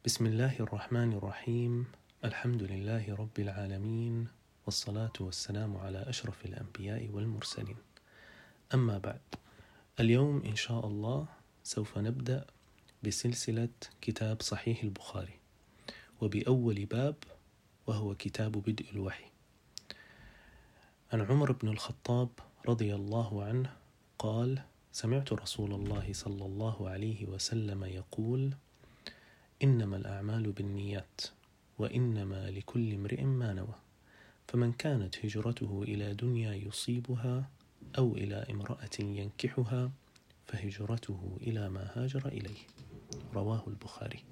بسم الله الرحمن الرحيم. الحمد لله رب العالمين والصلاة والسلام على أشرف الأنبياء والمرسلين. أما بعد اليوم إن شاء الله سوف نبدأ بسلسلة كتاب صحيح البخاري وبأول باب وهو كتاب بدء الوحي. عن عمر بن الخطاب رضي الله عنه قال سمعت رسول الله صلى الله عليه وسلم يقول إنما الأعمال بالنيات وإنما لكل امرئ ما نوى. فمن كانت هجرته إلى دنيا يصيبها أو إلى امرأة ينكحها فهجرته إلى ما هاجر إليه. رواه البخاري.